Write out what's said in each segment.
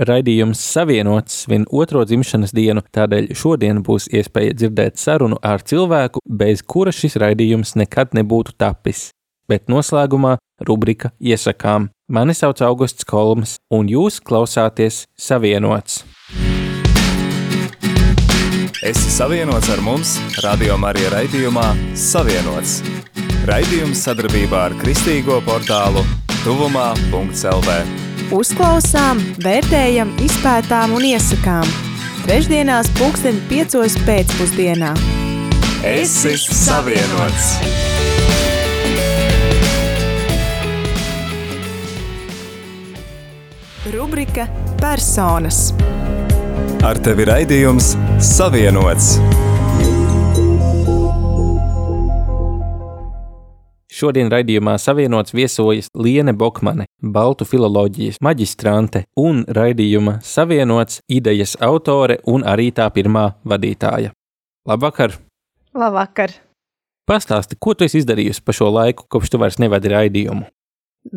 Raidījums Savienots svin otro dzimšanas dienu, tādēļ šodien būs iespēja dzirdēt sarunu ar cilvēku, bez kura šis raidījums nekad nebūtu tapis. Bet noslēgumā rubrika Iesakām. Mani sauc Augusts Kolms, un jūs klausāties Savienots. Esi savienots ar mums, Radio Marija raidījumā Savienots. Raidījums sadarbībā ar Kristīgo portālu Tuvumā.CLV. Uzklausām, vērtējam, izpētām un iesakām. Trešdienās, pulksten piecos pēcpusdienā. Esi savienots! Rubrika Personas. Ar tevi raidījums Savienots! Šodien raidījumā savienots viesojas Liene Bokmane, Baltu filoloģijas maģistrante un raidījuma savienots idejas autore un arī tā pirmā vadītāja. Labvakar! Labvakar! Pastāsti, ko tu esi izdarījusi pa šo laiku, kopš tu vairs nevadi raidījumu?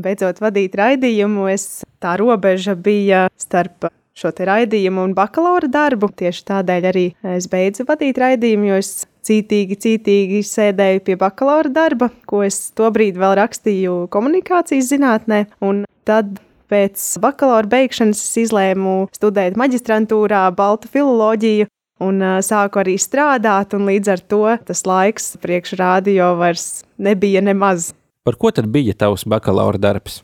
Beidzot vadīt raidījumu, es tā robeža bija starp šo raidījumu un bakalaura darbu. Tieši tādēļ arī es beidzu vadīt raidījumu, jo es cītīgi, cītīgi sēdēju pie bakalaura darba, ko es tobrīd vēl rakstīju komunikācijas zinātnē. Tad pēc bakalaura beigšanas es izlēmu studēt maģistrantūrā Baltu filoloģiju. Un uh, sāku arī strādāt, un līdz ar to tas laiks priekš rādio vairs nebija nemaz. Par ko tad bija tavs bakalaura darbs?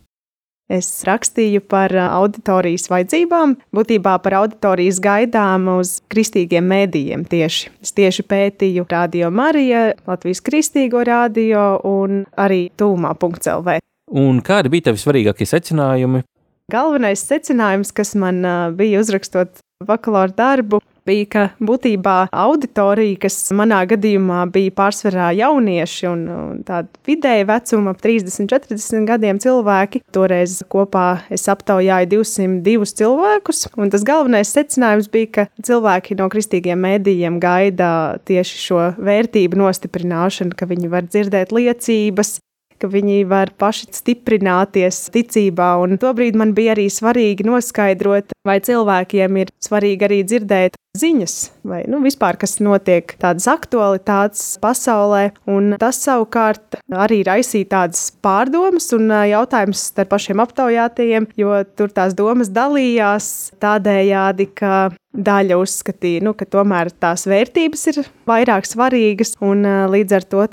Es rakstīju par auditorijas vajadzībām, būtībā par auditorijas gaidām uz kristīgiem mēdījiem tieši. Es tieši pētīju Radio Mariju, Latvijas kristīgo radio un arī tūmā.lv. Un kādi bija tavi svarīgākie secinājumi? Galvenais secinājums, kas man bija uzrakstot bakalaura darbu, bija, ka būtībā auditorija, kas manā gadījumā bija pārsvarā jaunieši un, un tāda vidēja vecuma, ap 30, 40 gadiem cilvēki, toreiz kopā es aptaujāju 202 cilvēkus. Un tas galvenais secinājums bija, ka cilvēki no kristīgiem mēdījiem gaida tieši šo vērtību nostiprināšanu, ka viņi var dzirdēt liecības, ka viņi var paši stiprināties ticībā. Un tobrīd man bija arī svarīgi noskaidrot, vai cilvēkiem ir svarīgi arī dzirdēt ziņas, vai nu, vispār kas notiek, tādas aktualitātes pasaulē. Un tas savukārt arī raisīja tādas pārdomas un jautājumus starp pašiem aptaujātajiem, jo tur tās domas dalījās tādējādi, ka daļa uzskatīja, nu, ka tomēr tās vērtības ir vairāk svarīgas, un līdz ar to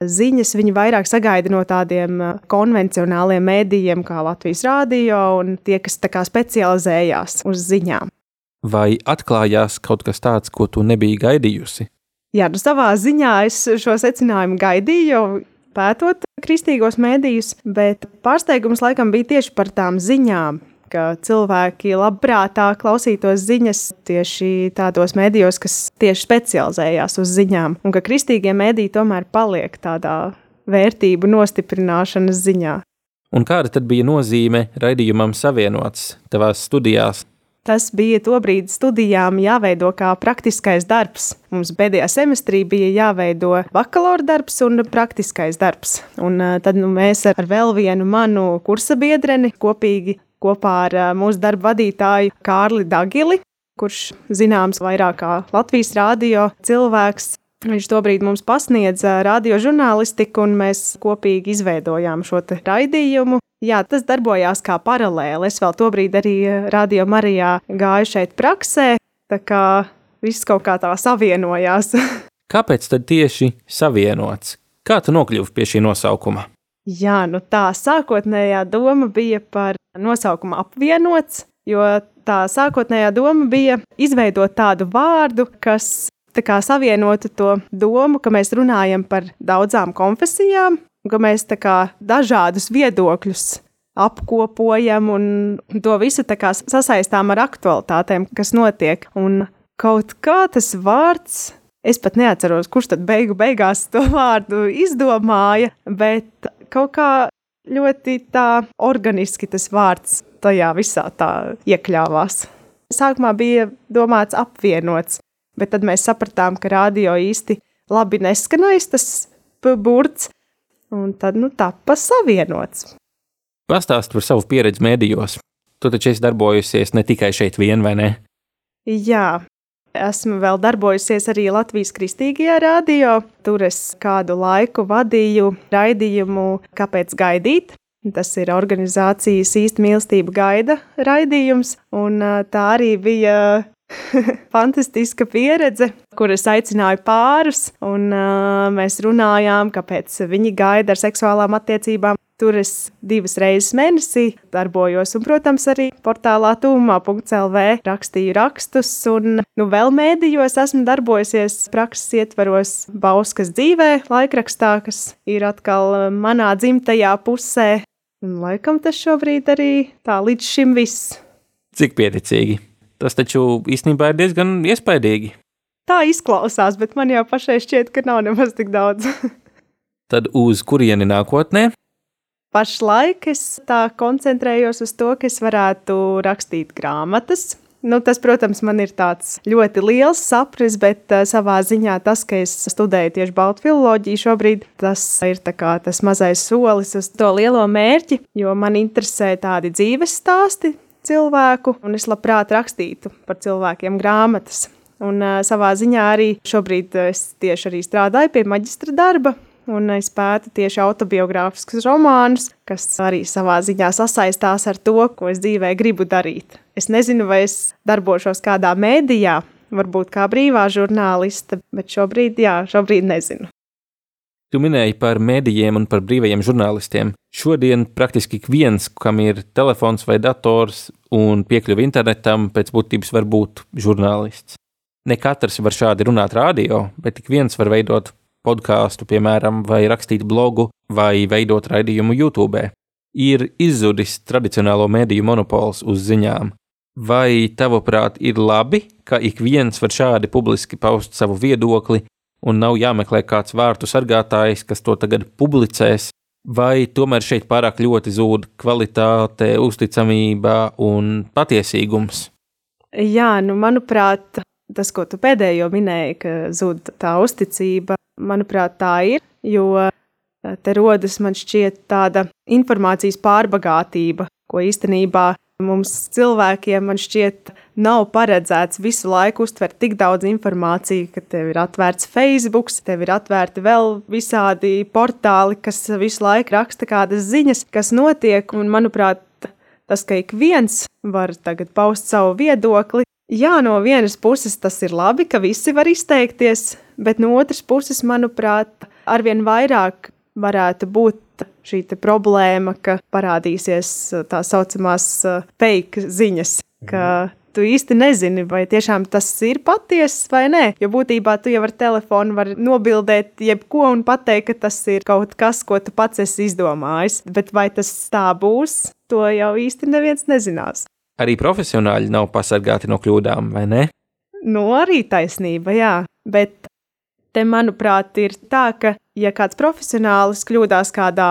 ziņas viņi vairāk sagaida no tādiem konvencionāliem mēdījiem, kā Latvijas rādio, un tie, kas specializējās uz ziņām. Vai atklājās kaut kas tāds, ko tu nebiji gaidījusi? Jā, nu savā ziņā es šo secinājumu gaidīju, jo pētot kristīgos mēdījus, bet pārsteigums laikam bija tieši par tām ziņām, ka cilvēki labprātāk klausītos ziņas tieši tādos mēdījos, kas tieši specializējās uz ziņām, un ka kristīgie mēdīji tomēr paliek tādā vērtību nostiprināšanas ziņā. Un kāda tad bija nozīme raidījumam savienots tavās studijās? Tas bija tobrīd studijām jāveido kā praktiskais darbs. Mums pēdējā semestrī bija jāveido bakalaura darbs un praktiskais darbs. Un tad nu, mēs ar vēl vienu manu kursa biedreni kopīgi kopā ar mūsu darba vadītāju Kārli Dagili, kurš zināms vairāk kā Latvijas rādio cilvēks. Viņš tobrīd mums pasniedza radiožurnālistiku, un mēs kopīgi izveidojām šo raidījumu. Jā, tas darbojās kā paralēli. Es vēl tobrīd arī Radio Marijā gāju šeit praksē, tā kā viss kaut kā tā savienojās. Kāpēc tad tieši savienots? Kā tu nokļuvi pie šī nosaukuma? Jā, nu tā sākotnējā doma bija par nosaukumu apvienots, jo tā sākotnējā doma bija izveidot tādu vārdu, kas savienotu to domu, ka mēs runājam par daudzām konfesijām, ka mēs kā dažādus viedokļus apkopojam un to visu kā sasaistām ar aktualitātēm, kas notiek. Un kaut kā tas vārds Es pat neatceros, kurš tad beigu beigās to vārdu izdomāja, bet kaut kā ļoti tā organiski tas vārds tajā visā tā iekļāvās. Sākumā bija domāts apvienots, bet tad mēs sapratām, ka radio īsti labi neskanēs tas burts, un tad nu tappa savienots. Pastāst par savu pieredzi mēdījos. Tu taču esi darbojusies ne tikai šeit vien, vai ne? Jā, esmu vēl darbojusies arī Latvijas Kristīgajā radio. Tur es kādu laiku vadīju raidījumu Kāpēc gaidīt? Tas ir organizācijas īsta mīlestība gaida raidījums, un tā arī bija fantastiska pieredze, kur es aicināju pārus, un uh, mēs runājām, kāpēc viņi gaida ar seksuālām attiecībām. Tur es divas reizes mēnesī darbojos, un, protams, arī portālā tūmā.lv rakstīju rakstus, un nu, vēl mēdījos esmu darbojusies prakses ietvaros Bauskas dzīvē, laikrakstā, kas ir atkal manā dzimtajā pusē. Un laikam tas šobrīd arī tā līdz šim viss. Cik pieticīgi. Tas taču īstenībā ir diezgan iespaidīgi. Tā izklausās, bet man jau pašai šķiet, ka nav nemaz tik daudz. Tad uz kurieni nākotnē? Pašlaik es tā koncentrējos uz to, ka es varētu rakstīt grāmatas. Nu, tas, protams, man ir tāds ļoti liels sapnis, bet uh, savā ziņā tas, ka es studēju tieši baltu filoloģiju šobrīd, tas ir tas mazais solis uz to lielo mērķi, jo man interesē tādi dzīves stāsti, cilvēku, un es labprāt rakstītu par cilvēkiem grāmatas. Un uh, savā ziņā arī šobrīd es tieši arī strādāju pie maģistra darba, un es pētu tieši autobiogrāfiskus romānus, kas arī savā ziņā sasaistās ar to, ko es dzīvē gribu darīt. Es nezinu, vai es darbošos kādā mēdījā, varbūt kā brīvā žurnāliste, bet šobrīd, jā, šobrīd nezinu. Tu minēji par mēdījiem un par brīvajiem žurnālistiem. Šodien praktiski ik viens, kam ir telefons vai dators un piekļuvi internetam, pēc būtības var būt žurnālists. Ne katrs var šādi runāt radio, bet ik viens var veidot podkāstu, piemēram, vai rakstīt blogu, vai veidot raidījumu YouTube. Ir izzudis tradicionālo mediju monopols uz ziņām. Vai tavuprāt ir labi, ka ik viens var šādi publiski paust savu viedokli un nav jāmeklē kāds vārtu sargātājs, kas to tagad publicēs, vai tomēr šeit pārāk ļoti zūd kvalitāte, uzticamība un patiesīgums? Jā, nu, manuprāt, tas, ko tu pēdējo minēji, ka zūd tā uzticība, manuprāt, tā ir, jo te rodas man šķiet tāda informācijas pārbagātība, ko īstenībā Mums cilvēkiem, man šķiet, nav paredzēts visu laiku uztvert tik daudz informāciju, ka tev ir atvērts Facebook, tev ir atvērti vēl visādi portāli, kas visu laiku raksta kādas ziņas, kas notiek. Un, manuprāt, tas, ka ik viens var tagad paust savu viedokli, jā, no vienas puses tas ir labi, ka visi var izteikties, bet no otras puses, manuprāt, arvien vairāk varētu būt šī problēma, ka parādīsies tā saucamās uh, fake ziņas, ka mm. Tu īsti nezini, vai tiešām tas ir patiesa vai nē. Jo būtībā tu jau ar telefonu vari nobildēt jebko un pateikt, ka tas ir kaut kas, ko tu pats esi izdomājis. Bet vai tas tā būs, to jau īsti neviens nezinās. Arī profesionāļi nav pasargāti no kļūdām, vai ne? Nu, arī taisnība, jā. Bet te, manuprāt, ir tā, ka, ja kāds profesionālis kļūdās kādā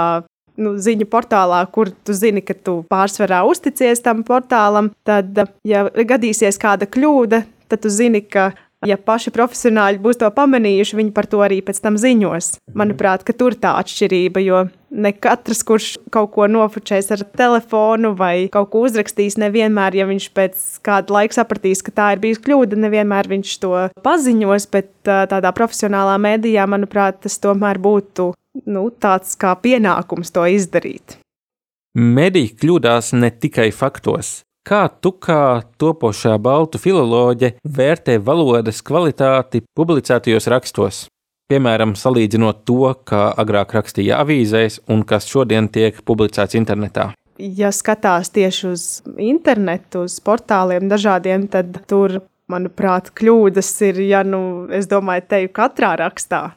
nu, ziņu portālā, kur tu zini, ka tu pārsvarā uzticies tam portālam, tad, ja gadīsies kāda kļūda, tad tu zini, ka ja paši profesionāļi būs to pamanījuši, viņi par to arī pēc tam ziņos. Mhm. Manuprāt, ka tur tā atšķirība, jo ne katrs, kurš kaut ko nofočēs ar telefonu vai kaut ko uzrakstīs, nevienmēr, ja viņš pēc kāda laika sapratīs, ka tā ir bijusi kļūda, nevienmēr viņš to paziņos, bet tādā profesionālā mēdījā, manuprāt, tas tomēr būtu nu, tāds kā pienākums to izdarīt. Mediji kļūdās ne tikai faktos, Kā tu, kā topošā baltu filoloģe, vērtē valodas kvalitāti publicētajos rakstos? Piemēram, salīdzinot to, kā agrāk rakstīja avīzēs un kas šodien tiek publicēts internetā. Ja skatās tieši uz internetu, uz portāliem dažādiem, tad tur, manuprāt, kļūdas ir, ja nu, es domāju, teju katrā rakstā.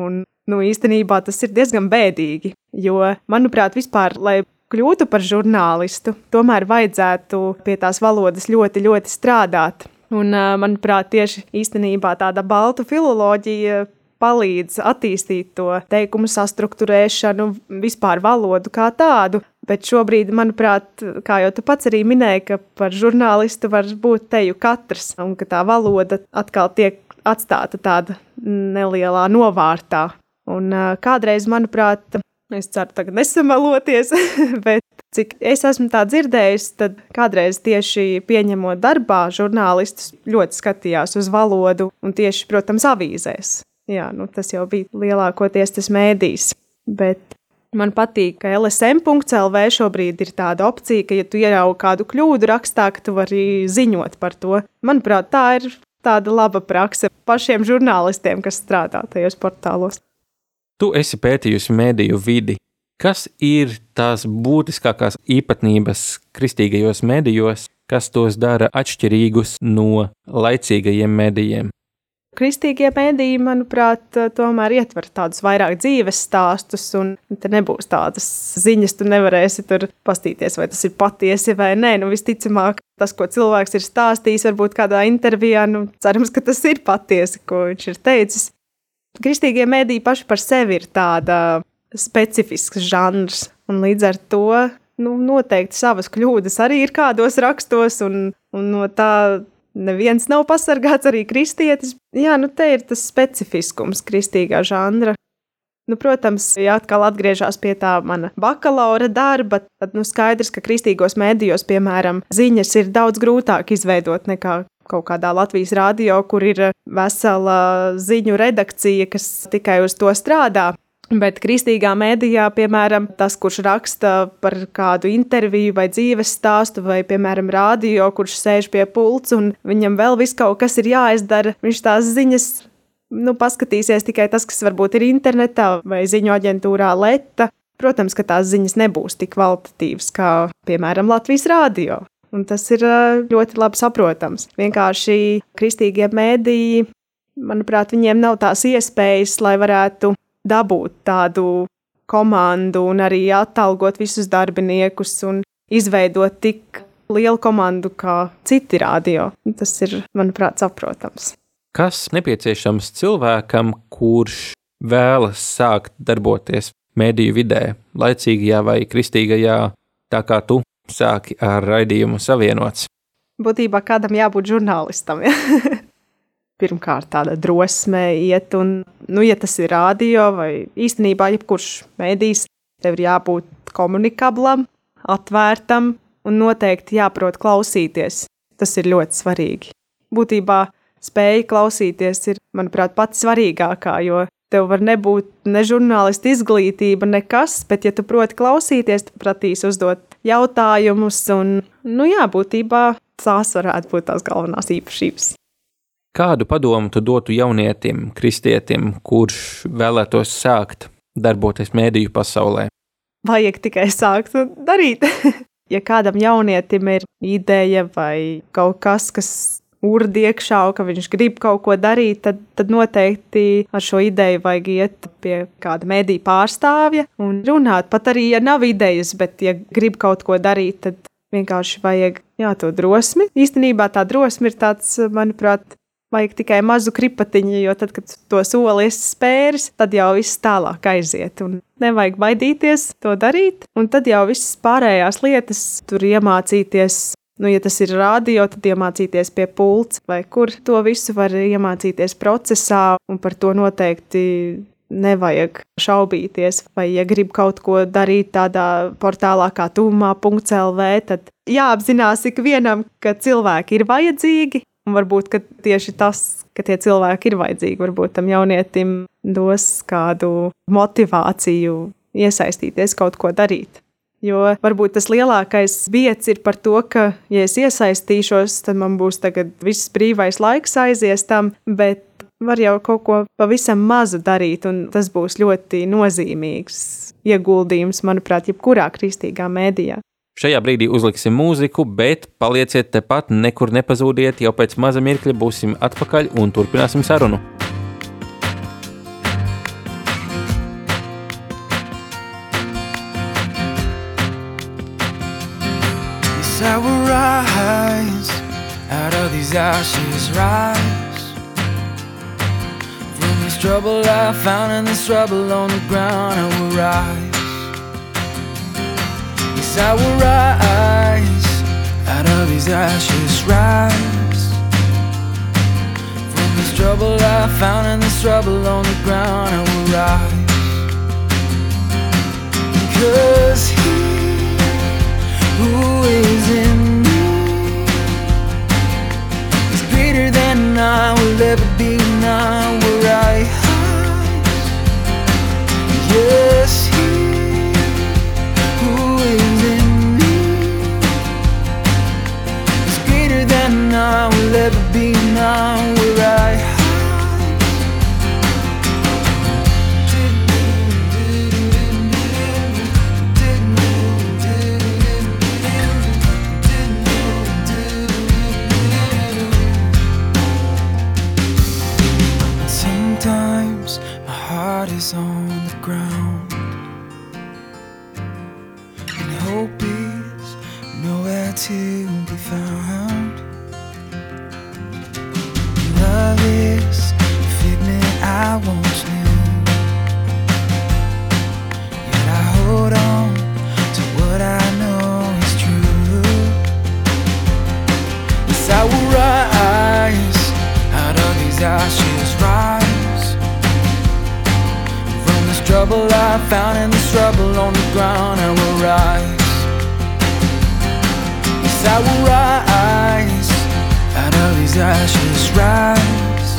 Un, nu, īstenībā tas ir diezgan bēdīgi, jo, manuprāt, vispār, lai kļūtu par žurnālistu, tomēr vajadzētu pie tās valodas ļoti, ļoti strādāt. Un, manuprāt, tieši īstenībā tāda baltu filoloģija palīdz attīstīt to teikumu sastruktūrēšanu, vispār valodu kā tādu. Bet šobrīd, manuprāt, kā jau tu pats arī minēji, ka par žurnālistu var būt teju katrs, un ka tā valoda atkal tiek atstāta tāda nelielā novārtā. Un kādreiz, manuprāt, Es ceru, tagad nesamaloties, bet cik es esmu tā dzirdējis, tad kādreiz tieši pieņemot darbā, žurnālistus ļoti skatījās uz valodu un tieši, protams, avīzēs. Jā, nu, tas jau bija lielākoties tas mēdījis. Bet man patīk, ka LSM.CLV šobrīd ir tāda opcija, ka, ja tu ieraugi kādu kļūdu rakstā, ka tu vari ziņot par to. Manuprāt, tā ir tāda laba prakse pašiem žurnālistiem, kas strādā tajos portālos. Tu esi pētījusi mediju vidi. Kas ir tās būtiskākās īpatnības kristīgajos medijos, kas tos dara atšķirīgus no laicīgajiem medijiem? Kristīgie mēdīji, manuprāt, tomēr ietver tādus vairāk dzīves stāstus, un te nebūs tādas ziņas, tu nevarēsi tur pastīties, vai tas ir patiesi vai nē. Nu, visticamāk, tas, ko cilvēks ir stāstījis, varbūt kādā intervijā, nu, cerams, ka tas ir patiesi, ko viņš ir teicis. Kristīgie mēdīji paši par sevi ir tāda specifisks žanrs, un līdz ar to nu, noteikti savas kļūdas arī ir kādos rakstos, un, un no tā neviens nav pasargāts, arī kristietis. Jā, nu te ir tas specifiskums kristīgā žanra. Nu, protams, ja atkal atgriežas pie tā mana bakalaura darba, tad nu, skaidrs, ka kristīgos mēdījos, piemēram, ziņas ir daudz grūtāk izveidot nekā kaut kādā Latvijas rādio, kur ir vesela ziņu redakcija, kas tikai uz to strādā. Bet kristīgā mēdījā, piemēram, tas, kurš raksta par kādu interviju vai dzīves stāstu, vai, piemēram, rādio, kurš sēž pie pults un viņam vēl viss kaut kas ir jāizdara, viņš tās ziņas nu, paskatīsies tikai tas, kas varbūt ir internetā vai ziņu aģentūrā Leta. Protams, ka tās ziņas nebūs tik kvalitatīvas kā, piemēram, Latvijas rādio. Un tas ir ļoti labi saprotams. Vienkārši kristīgie mēdīji, manuprāt, viņiem nav tās iespējas, lai varētu dabūt tādu komandu un arī atalgot visus darbiniekus un izveidot tik lielu komandu kā citi radio. Tas ir, manuprāt, saprotams. Kas nepieciešams cilvēkam, kurš vēlas sākt darboties mediju vidē, laicīgajā vai kristīgajā, tā kā tu sāki ar raidījumu savienots? Būtībā kādam jābūt žurnālistam. Ja? Pirmkārt, tāda drosme iet, un, nu, ja tas ir rādio vai īstenībā jebkurš mēdījis, tev ir jābūt komunikablam, atvērtam un noteikti jāprot klausīties. Tas ir ļoti svarīgi. Būtībā spēja klausīties ir, manuprāt, pats svarīgākā, jo Tev var nebūt ne žurnālista izglītība, nekas, bet, ja tu proti klausīties, tad prasīs uzdot jautājumus. Un, nu, jā, būtībā tās varētu būt tās galvenās īpašības. Kādu padomu tu dotu jaunietim, kristietim, kurš vēlētos sākt darboties mēdīju pasaulē? Vajag tikai sākt darīt. ja kādam jaunietim ir ideja vai kaut kas, kas urdi iekšā, ka viņš grib kaut ko darīt, tad, tad noteikti ar šo ideju vajag iet pie kāda mediju pārstāvja un runāt. Pat arī, ja nav idejas, bet ja grib kaut ko darīt, tad vienkārši vajag jā, to drosmi. Īstenībā tā drosme ir tāds, manuprāt, vajag tikai mazu kripatiņu, jo tad, kad to soli esi spēris, tad jau viss tālāk aiziet. Un nevajag baidīties to darīt, un tad jau visas pārējās lietas tur iemācīties Nu, ja tas ir radio, tad iemācīties pie pults, vai kur to visu var iemācīties procesā, un par to noteikti nevajag šaubīties. Vai, ja grib kaut ko darīt tādā portālā kā tūmā.lv, tad jāapzinās ikvienam, ka cilvēki ir vajadzīgi. Un varbūt tieši tas, ka tie cilvēki ir vajadzīgi, varbūt tam jaunietim dos kādu motivāciju iesaistīties, kaut ko darīt. Jo varbūt tas lielākais biets ir par to, ka, ja es iesaistīšos, tad man būs viss brīvais laiks aizies tam, bet var jau kaut ko pavisam mazu darīt, un tas būs ļoti nozīmīgs ieguldījums, manuprāt, jebkurā kristīgā mēdījā. Šajā brīdī uzliksim mūziku, bet palieciet tepat, nekur nepazūdiet, jau pēc maza mirkļa būsim atpakaļ un turpināsim sarunu. Rise out of these ashes, rise from this trouble I found in this trouble on the ground. I will rise. Yes, I will rise out of these ashes, rise from this trouble I found in this trouble on the ground. I will rise. Cause he who is in will ever be now where I hide. Yes, he who is in me is greater than I will ever be now where I trouble I found in this trouble on the ground. I will rise. Yes, I will rise out of these ashes, rise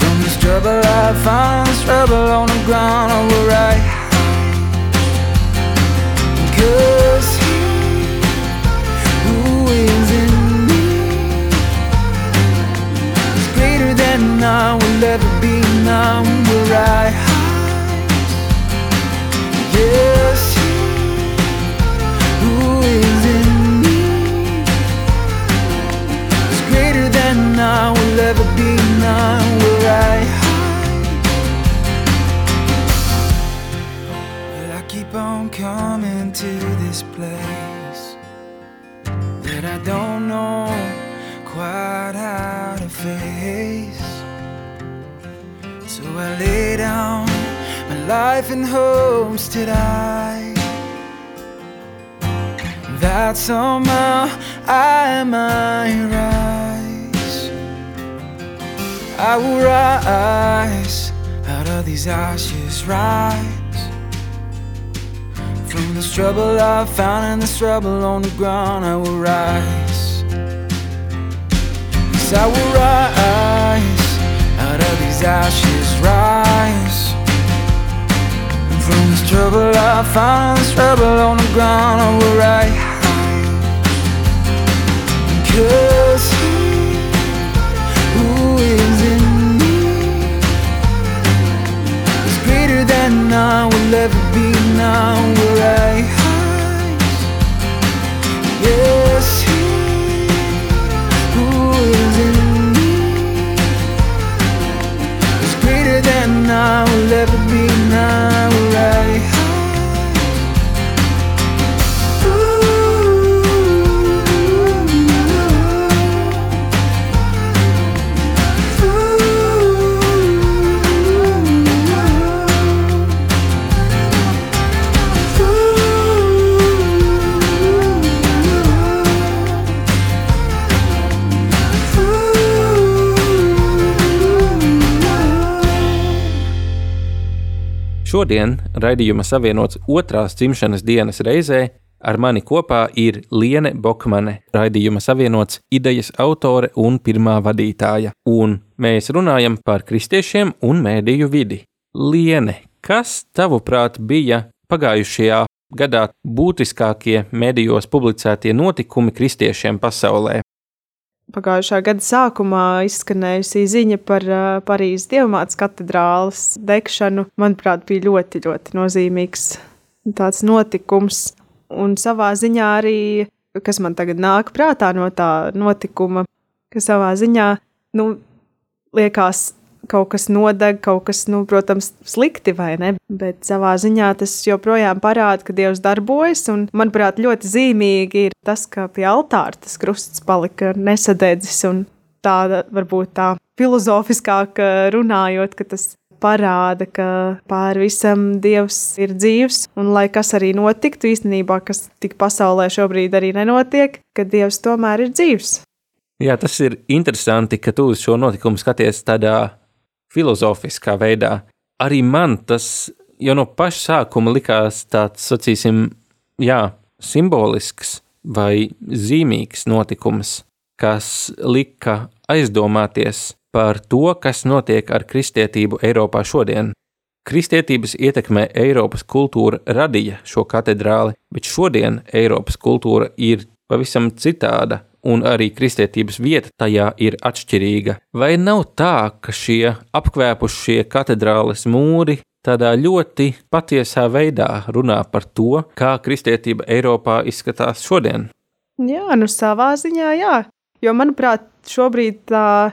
from this trouble I found this trouble on the ground. I will rise. Cause he who is in me is greater than I will ever be now where I keep on coming to this place that I don't know quite how to face. So I lay down my life in hopes that I that somehow I might rise. I will rise out of these ashes, rise from this trouble I found in this trouble on the ground. I will rise. Yes, I will rise out of these ashes, rise trouble I find trouble on the ground. I will rise. Cause he who is in me is greater than I will ever be now where I hide. Yes, he who is in me is greater than I will ever be now where Šodien raidījuma savienots otrās dzimšanas dienas reizē ar mani kopā ir Liene Bokmane, raidījuma savienots idejas autore un pirmā vadītāja, un mēs runājam par kristiešiem un mēdīju vidi. Liene, kas tavuprāt bija pagājušajā gadā būtiskākie medijos publicētie notikumi kristiešiem pasaulē? Pagājušā gada sākumā izskanējusi ziņa par uh, Parīzes Dievmātes katedrāles degšanu, manuprāt, bija ļoti, ļoti nozīmīgs tāds notikums. Un savā ziņā arī, kas man tagad nāk prātā no tā notikuma, ka savā ziņā, nu, liekas, kaut kas nodeg, kaut kas, nu, protams, slikti vai ne, bet savā ziņā tas joprojām parāda, ka Dievs darbojas, un, manuprāt, ļoti zīmīgi ir tas, ka pie altāra tas krusts palika nesadedzis, tāda, varbūt tā filozofiskāk runājot, ka tas parāda, ka pāri visam Dievs ir dzīvs, un lai kas arī notiktu, īstenībā, kas tik pasaulē šobrīd arī nenotiek, ka Dievs tomēr ir dzīvs. Jā, tas ir interesanti, ka tu uz šo notikumu skaties tādā filozofiskā veidā. Arī man tas jau no paša sākuma likās tāds, sacīsim, jā, simbolisks vai zīmīgs notikums, kas lika aizdomāties par to, kas notiek ar kristietību Eiropā šodien. Kristietības ietekmē Eiropas kultūra radīja šo katedrāli, bet šodien Eiropas kultūra ir pavisam citāda, un arī kristietības vieta tajā ir atšķirīga. Vai nav tā, ka šie apkvēpušie katedrāles mūri tādā ļoti patiesā veidā runā par to, kā kristietība Eiropā izskatās šodien? Jā, nu savā ziņā, jā. Jo, manuprāt, šobrīd tā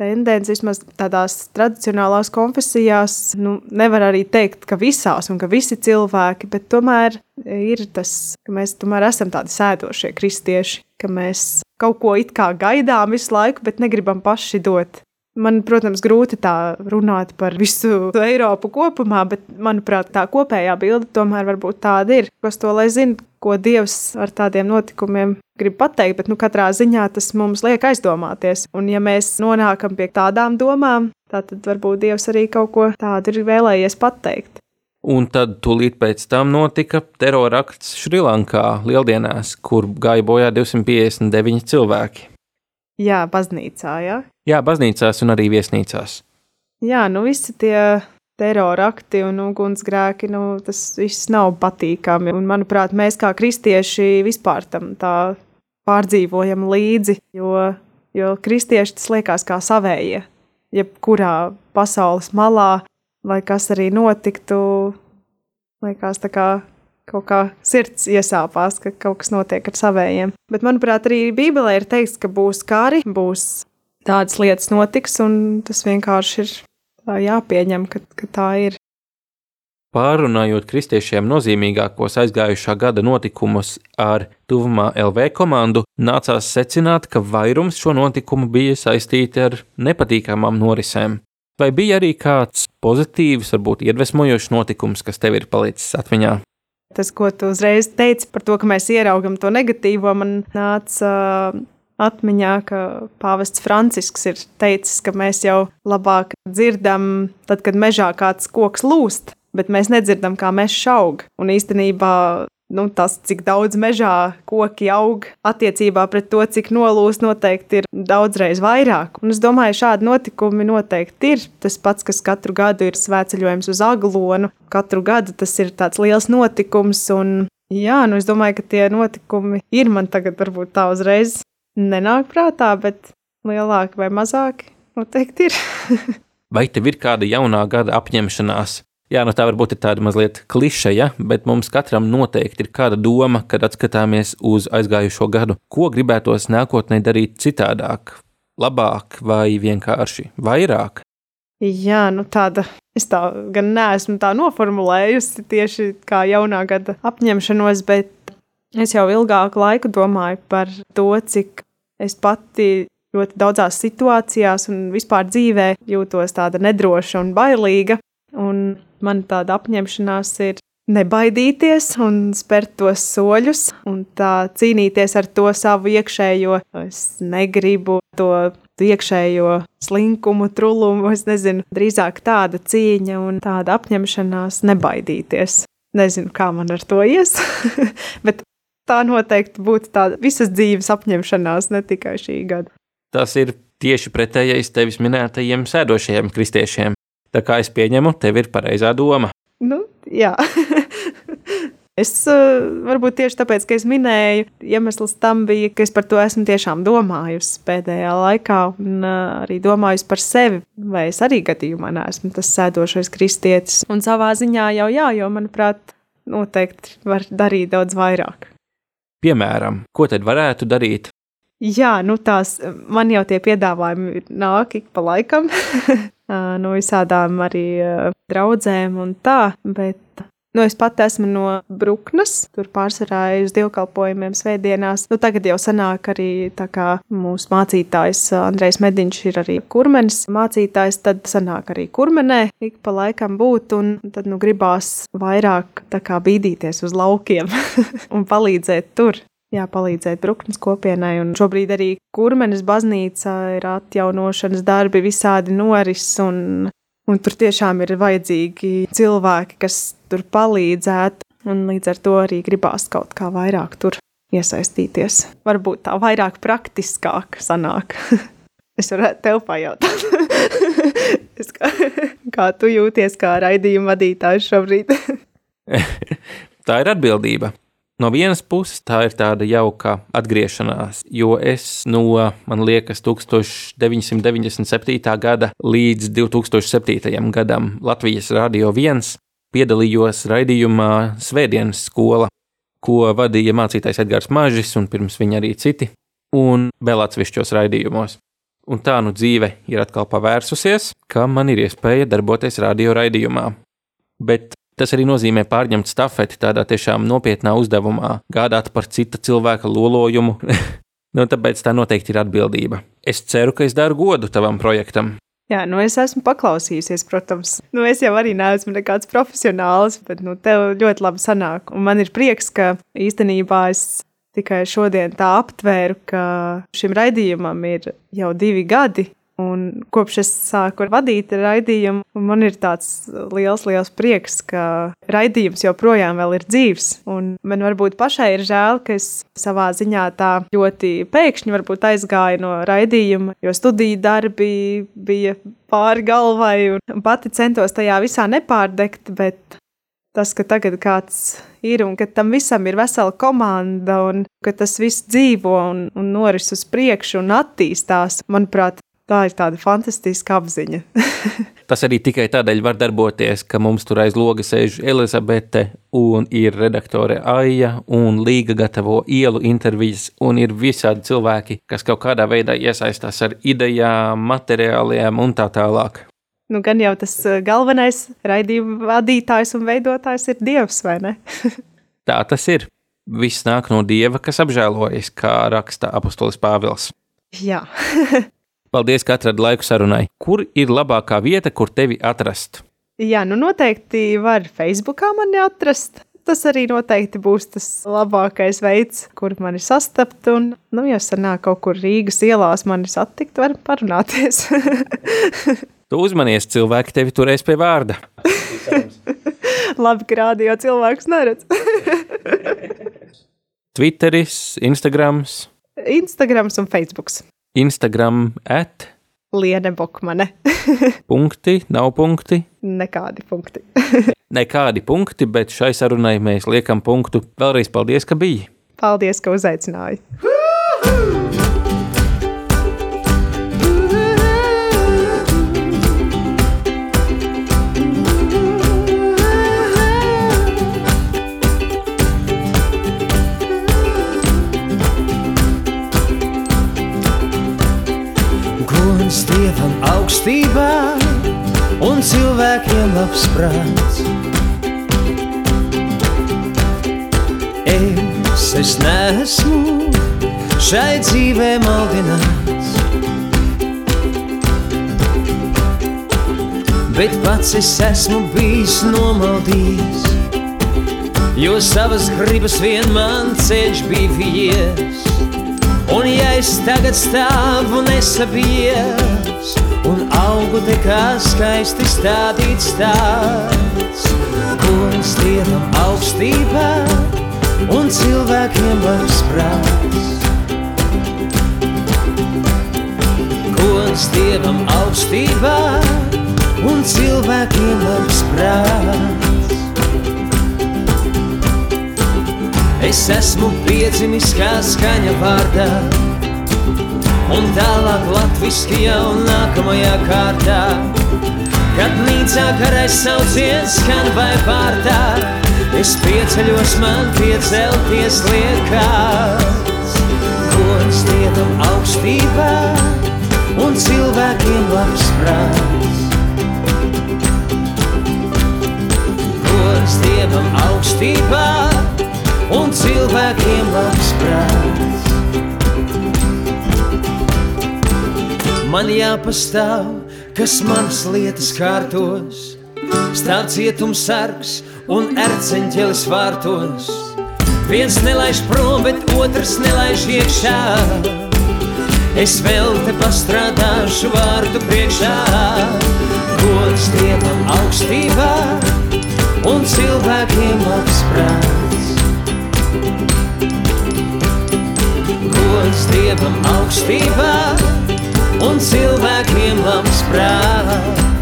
tendence, vismaz tādās tradicionālās konfesijās, nu, nevar arī teikt, ka visās un ka visi cilvēki, bet tomēr ir tas, ka mēs tomēr esam tādi sēdošie kristieši, ka mēs kaut ko it kā gaidām visu laiku, bet negribam paši dot. Man, protams, grūti tā runāt par visu Eiropu kopumā, bet, manuprāt, tā kopējā bilde tomēr varbūt tāda ir. Kas to lai zina, ko Dievs ar tādiem notikumiem grib pateikt, bet nu, katrā ziņā tas mums liek aizdomāties. Un, ja mēs nonākam pie tādām domām, tad varbūt Dievs arī kaut ko tādu ir vēlējies pateikt. Un tad tūlīt pēc tam notika terorakts Šrilankā lieldienās, kur gāja bojā 259 cilvēki. Jā, baznīcā, jā. Jā, baznīcās un arī viesnīcās. Jā, nu visi tie terorakti un ugunsgrēki, nu, tas viss nav patīkami. Un, manuprāt, mēs kā kristieši vispār tam tā pārdzīvojam līdzi, jo, jo kristieši tas liekas kā savējie. Jebkurā pasaules malā, lai kas arī notiktu, liekas tā kā kaut kā sirds iesāpās, ka kaut kas notiek ar savējiem. Bet, manuprāt, arī Bībelē ir teikts, ka būs kari, būs tādas lietas notiks, un tas vienkārši ir jāpieņem, ka, ka tā ir. Pārunājot kristiešiem nozīmīgākos aizgājušā gada notikumus ar tuvumā LV komandu, nācās secināt, ka vairums šo notikumu bija saistīti ar nepatīkamām norisēm. Vai bija arī kāds pozitīvs, varbūt iedvesmojošs notikums, kas tev ir palicis atmiņā? Tas, ko tu uzreiz teici par to, ka mēs ieraugam to negatīvo, man nāca uh, atmiņā, ka pāvests Francisks ir teicis, ka mēs jau labāk dzirdam, tad, kad mežā kāds koks lūst, bet mēs nedzirdam, kā mežs aug. Un īstenībā nu, tas, cik daudz mežā koki aug, attiecībā pret to, cik nolūst, noteikti ir daudzreiz vairāk. Un es domāju, šādi notikumi noteikti ir. Tas pats, kas katru gadu ir svētceļojums uz Aglonu, katru gadu tas ir tāds liels notikums. Un, jā, nu es domāju, ka tie notikumi ir man tagad varbūt tā uzreiz nenāk prātā, bet lielāki vai mazāki noteikti ir. vai tev ir kāda jaunā gada apņemšanās? Jā, nu tā varbūt ir tāda mazliet klišeja, bet mums katram noteikti ir kāda doma, kad atskatāmies uz aizgājušo gadu, ko gribētos nākotnē darīt citādāk, labāk vai vienkārši vairāk. Jā, nu tāda es tā gan neesmu tā noformulējusi tieši kā jaunā gada apņemšanos, bet es jau ilgāku laiku domāju par to, cik es pati ļoti daudzās situācijās un vispār dzīvē jūtos tāda nedroša un bailīga. Un man tāda apņemšanās ir nebaidīties un spērt tos soļus un tā cīnīties ar to savu iekšējo. Es negribu to iekšējo slinkumu, trulumu, es nezinu, drīzāk tāda cīņa un tāda apņemšanās nebaidīties. Nezinu, kā man ar to ies, bet tā noteikti būtu tāda visas dzīves apņemšanās, ne tikai šī gada. Tas ir tieši pretējais tevis minētajiem sēdošajiem kristiešiem. Tā kā es pieņemu, tev ir pareizā doma. Nu, jā. Es varbūt tieši tāpēc, ka es minēju, iemesls tam bija, ka es par to esmu tiešām domājusi pēdējā laikā, un arī domājusi par sevi, vai es arī gadījumā neesmu tas sēdošais kristietis. Un savā ziņā jau jā, jo manuprāt, noteikti var darīt daudz vairāk. Piemēram, ko tad varētu darīt? Jā, nu tās man jau tie piedāvājumi nāk ik pa laikam. no visādām arī draudzēm un tā, bet Nu, es pati esmu no Bruknes, tur pārsvarā uz dievkalpojumiem svētdienās. Nu, tagad jau sanāk arī tā kā mūsu mācītājs Andrejs Mediņš ir arī kurmenis mācītājs, tad sanāk arī kurmenē ik pa laikam būt, un tad nu gribās vairāk tā kā bīdīties uz laukiem un palīdzēt tur jā, palīdzēt Bruknes kopienai. Un šobrīd arī Kurmenes baznīca ir atjaunošanas darbi, visādi noris un Un tur tiešām ir vajadzīgi cilvēki, kas tur palīdzētu, un līdz ar to arī gribās kaut kā vairāk tur iesaistīties. Varbūt tā vairāk praktiskāk sanāk. Es varētu tev pajautāt, kā, kā tu jūties kā raidījuma vadītājs šobrīd. tā ir atbildība. No vienas puses, tā ir tāda jauka atgriešanās, jo es no, man liekas, 1997. gada līdz 2007. gadam Latvijas Rādio 1 piedalījos raidījumā Svētdienas skola, ko vadīja mācītājs Edgars Mažis un pirms viņa arī citi, un vēl atsevišķos raidījumos. Un tā nu dzīve ir atkal pavērsusies, ka man ir iespēja darboties radio raidījumā. Bet Tas arī nozīmē pārņemt stafeti tādā tiešām nopietnā uzdevumā, gādāt par cita cilvēka lolojumu. nu, tāpēc tā noteikti ir atbildība. Es ceru, ka es daru godu tavam projektam. Jā, nu es esmu paklausījusies, protams. Nu, es jau arī neesmu nekāds profesionāls, bet nu, tev ļoti labi sanāk. Un man ir prieks, ka īstenībā es tikai šodien tā aptvēru, ka šim raidījumam ir jau divi gadi. Un kopš es sāku vadīt raidījumu, man ir tāds liels, liels prieks, ka raidījums joprojām ir dzīves. Un man varbūt pašai ir žēl, ka es savā ziņā tā ļoti pēkšņi aizgāju no raidījuma, jo studiju darbi bija pāri galvai un pati centos tajā visā nepārdegt. Bet tas, ka tagad kāds ir un ka tam visam ir vesela komanda un ka tas viss dzīvo un, un noris uz priekšu un attīstās, manuprāt, Tā ir tāda fantastiska apziņa. Tas arī tikai tādēļ var darboties, ka mums tur aiz loga sēž Elizabete un ir redaktore Aija un Līga gatavo ielu intervijas un ir visādi cilvēki, kas kaut kādā veidā iesaistās ar idejām, materiāliem un tā tālāk. Nu, gan jau tas eh, galvenais raidījuma vadītājs un veidotājs ir Dievs, vai ne? tā tas ir. Viss nāk no Dieva, kas apžēlojas, kā raksta apustulis Pāvils. Jā. Paldies, ka atradi laiku sarunai. Kur ir labākā vieta, kur tevi atrast? Jā, nu noteikti var Facebookā mani atrast. Tas arī noteikti būs tas labākais veids, kur mani sastapt. Un, nu, ja sanāk kaut kur Rīgas ielās mani satikt, var parunāties. tu uzmanies, cilvēki tevi turēs pie vārda. Labi, ka rādio cilvēks neredz. Twitteris, Instagrams. Instagrams un Facebooks. Instagram at Liene Bokmane. punkti, nav punkti. Nekādi punkti. Nekādi punkti, bet šai sarunai mēs liekam punktu. Vēlreiz paldies, ka biji. Paldies, ka uzaicināji. Dievam augstībā un cilvēkiem labs prāts. Es, es neesmu šai dzīvē maldināts, bet pats es esmu bijis nomaldījis, jo savas gribas vien man ceļš bija vies. Un ja es tagad stāvu nesabies Un augu te kā skaisti stādīts tāds. Gods Dievam augstībā Un cilvēkiem labs prāts. Gods Dievam augstībā Un cilvēkiem labs prāts. Es esmu piedzimis kā skaņa vārdā Un tālāk latviski jau nākamajā kārtā. Kad nīcā karais sauciens skan vai pārtā Es pieceļos man piecelties liekās Gods Dievam augstībā Un cilvēkiem labs prāts. Gods Dievam augstībā un cilvēkiem labs prāts. Man jāpastāv, kas manas lietas kārtos, stāv cietums sargs un erceņķelis vārtos. Viens nelaiž prom, bet otrs nelaiž iekšā. Es vēl te pastrādāšu vārdu priekšā. gods Dievam augstībā un cilvēkiem labs prāts. Gods Dievam augstībā un cilvēkiem labs prāts.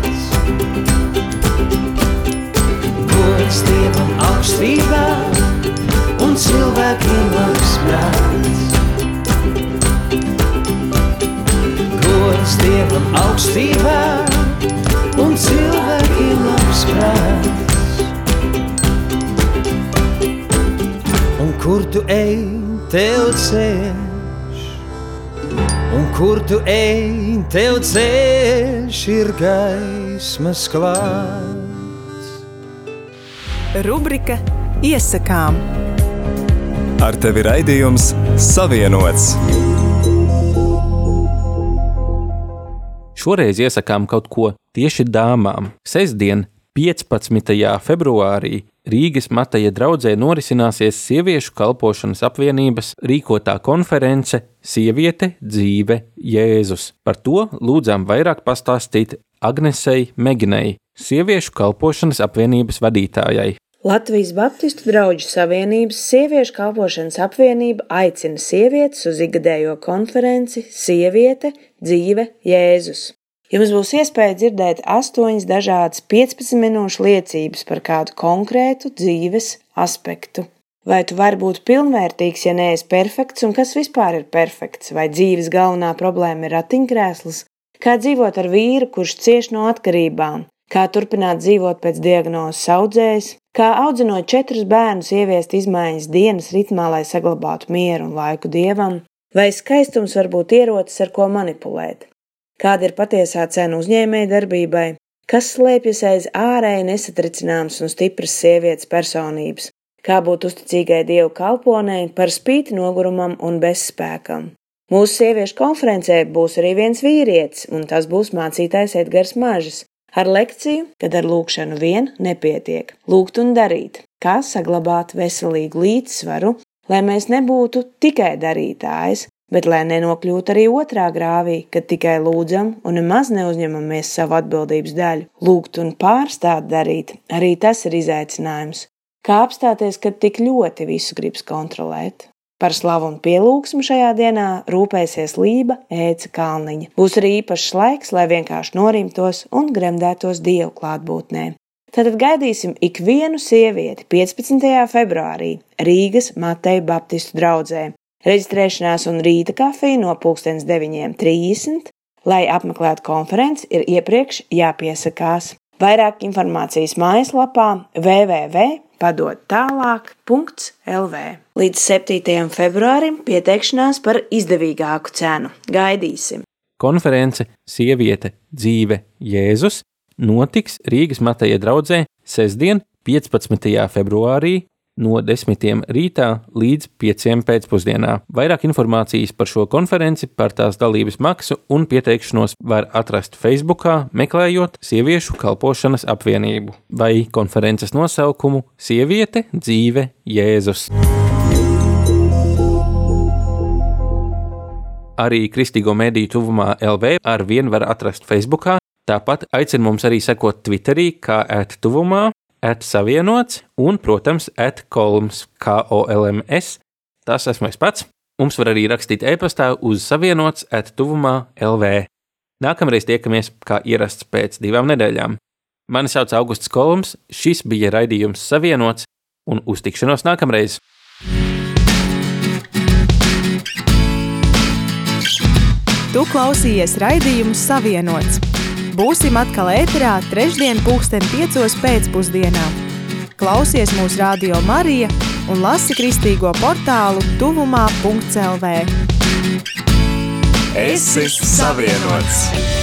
Tu ej, tev ceļš ir gaismas klāts. Rubrika Iesakām. Ar tevi raidījums Savienots. Šoreiz iesakām kaut ko tieši dāmām. Sestdien, 15. februārī, Rīgas Mateja draudzē norisināsies Sieviešu kalpošanas apvienības rīkotā konference Sieviete, dzīve, Jēzus. Par to lūdzām vairāk pastāstīt Agnesei Meginei, Sieviešu kalpošanas apvienības vadītājai. Latvijas Baptistu draugu savienības sieviešu kalpošanas apvienība aicina sievietes uz ikgadējo konferenci Sieviete, dzīve, Jēzus. Jums būs iespēja dzirdēt astoņas dažādas 15 minūšu liecības par kādu konkrētu dzīves aspektu. Vai tu vari būt pilnvērtīgs, ja neesi perfekts, un kas vispār ir perfekts? Vai dzīves galvenā problēma ir ratiņkrēsls? Kā dzīvot ar vīru, kurš cieš no atkarībām? Kā turpināt dzīvot pēc diagnozes audzējs? Kā audzinot četrus bērnus, ieviest izmaiņas dienas ritmā, lai saglabātu mieru un laiku dievam? Vai skaistums var būt ierocis, ar ko manipulēt? Kāda ir patiesā cena uzņēmēji darbībai? Kas slēpjas aiz ārēji nesatricināmas un stipras sievietes personības? Kā būt uzticīgai dievu kalponei par spīti nogurumam un bezspēkam? Mūsu sieviešu konferencē būs arī viens vīrietis, un tas būs mācītājs Edgars Mažis, ar lekciju, kad ar lūkšanu vien nepietiek. Lūgt un darīt, kā saglabāt veselīgu līdzsvaru, lai mēs nebūtu tikai darītājs, bet lai nenokļūtu arī otrā grāvī, kad tikai lūdzam un nemaz neuzņemamies savu atbildības daļu. Lūgt un pārstāt darīt, arī tas ir izaicinājums. Kā apstāties, kad tik ļoti visu gribas kontrolēt? Par slavu un pielūgsmu šajā dienā rūpēsies Lība Ēca Kalniņa. Būs arī īpašs laiks, lai vienkārši norimtos un gremdētos Dievu klātbūtnē. Tātad gaidīsim ikvienu sievieti 15. februārī Rīgas Mateja Baptistu draugzē. Reģistrēšanās un rīta kafija no 9.30. Lai apmeklētu konferenci, ir iepriekš jāpiesakās. Vairāk informācijas mājaslapā www.padot tālāk.lv. Līdz 7. februārim pieteikšanās par izdevīgāku cenu. Gaidīsim! Konference Sieviete, dzīve, Jēzus notiks Rīgas Mateja draudzē sestdien, 15. februārī no 10. rītā līdz 5. pēcpusdienā. Vairāk informācijas par šo konferenci, par tās dalības maksu un pieteikšanos var atrast Facebook, meklējot Sieviešu kalpošanas apvienību vai konferences nosaukumu Sieviete, dzīve, Jēzus. Arī Kristīgo mediju tuvumā LV ar vienu var atrast Facebook. Tāpat aicinu mums arī sekot Twitterī, kā ēt tuvumā, ēt savienots un, protams, ēt kolms, K-O-L-M-S. Tas esmu es pats. Mums var arī rakstīt e-pastā uz savienots ēt tuvumā LV. Nākamreiz tiekamies kā ierasts pēc divām nedēļām. Mani sauc Augusts Kolums, šis bija raidījums Savienots un uz tikšanos nākamreiz! Tu klausījies raidījumu Savienots. Būsim atkal ēterā trešdien pulksten piecos pēcpusdienā. Klausies mūsu radio Marija un lasi kristīgo portālu tuvumā.lv. Es esmu savienots!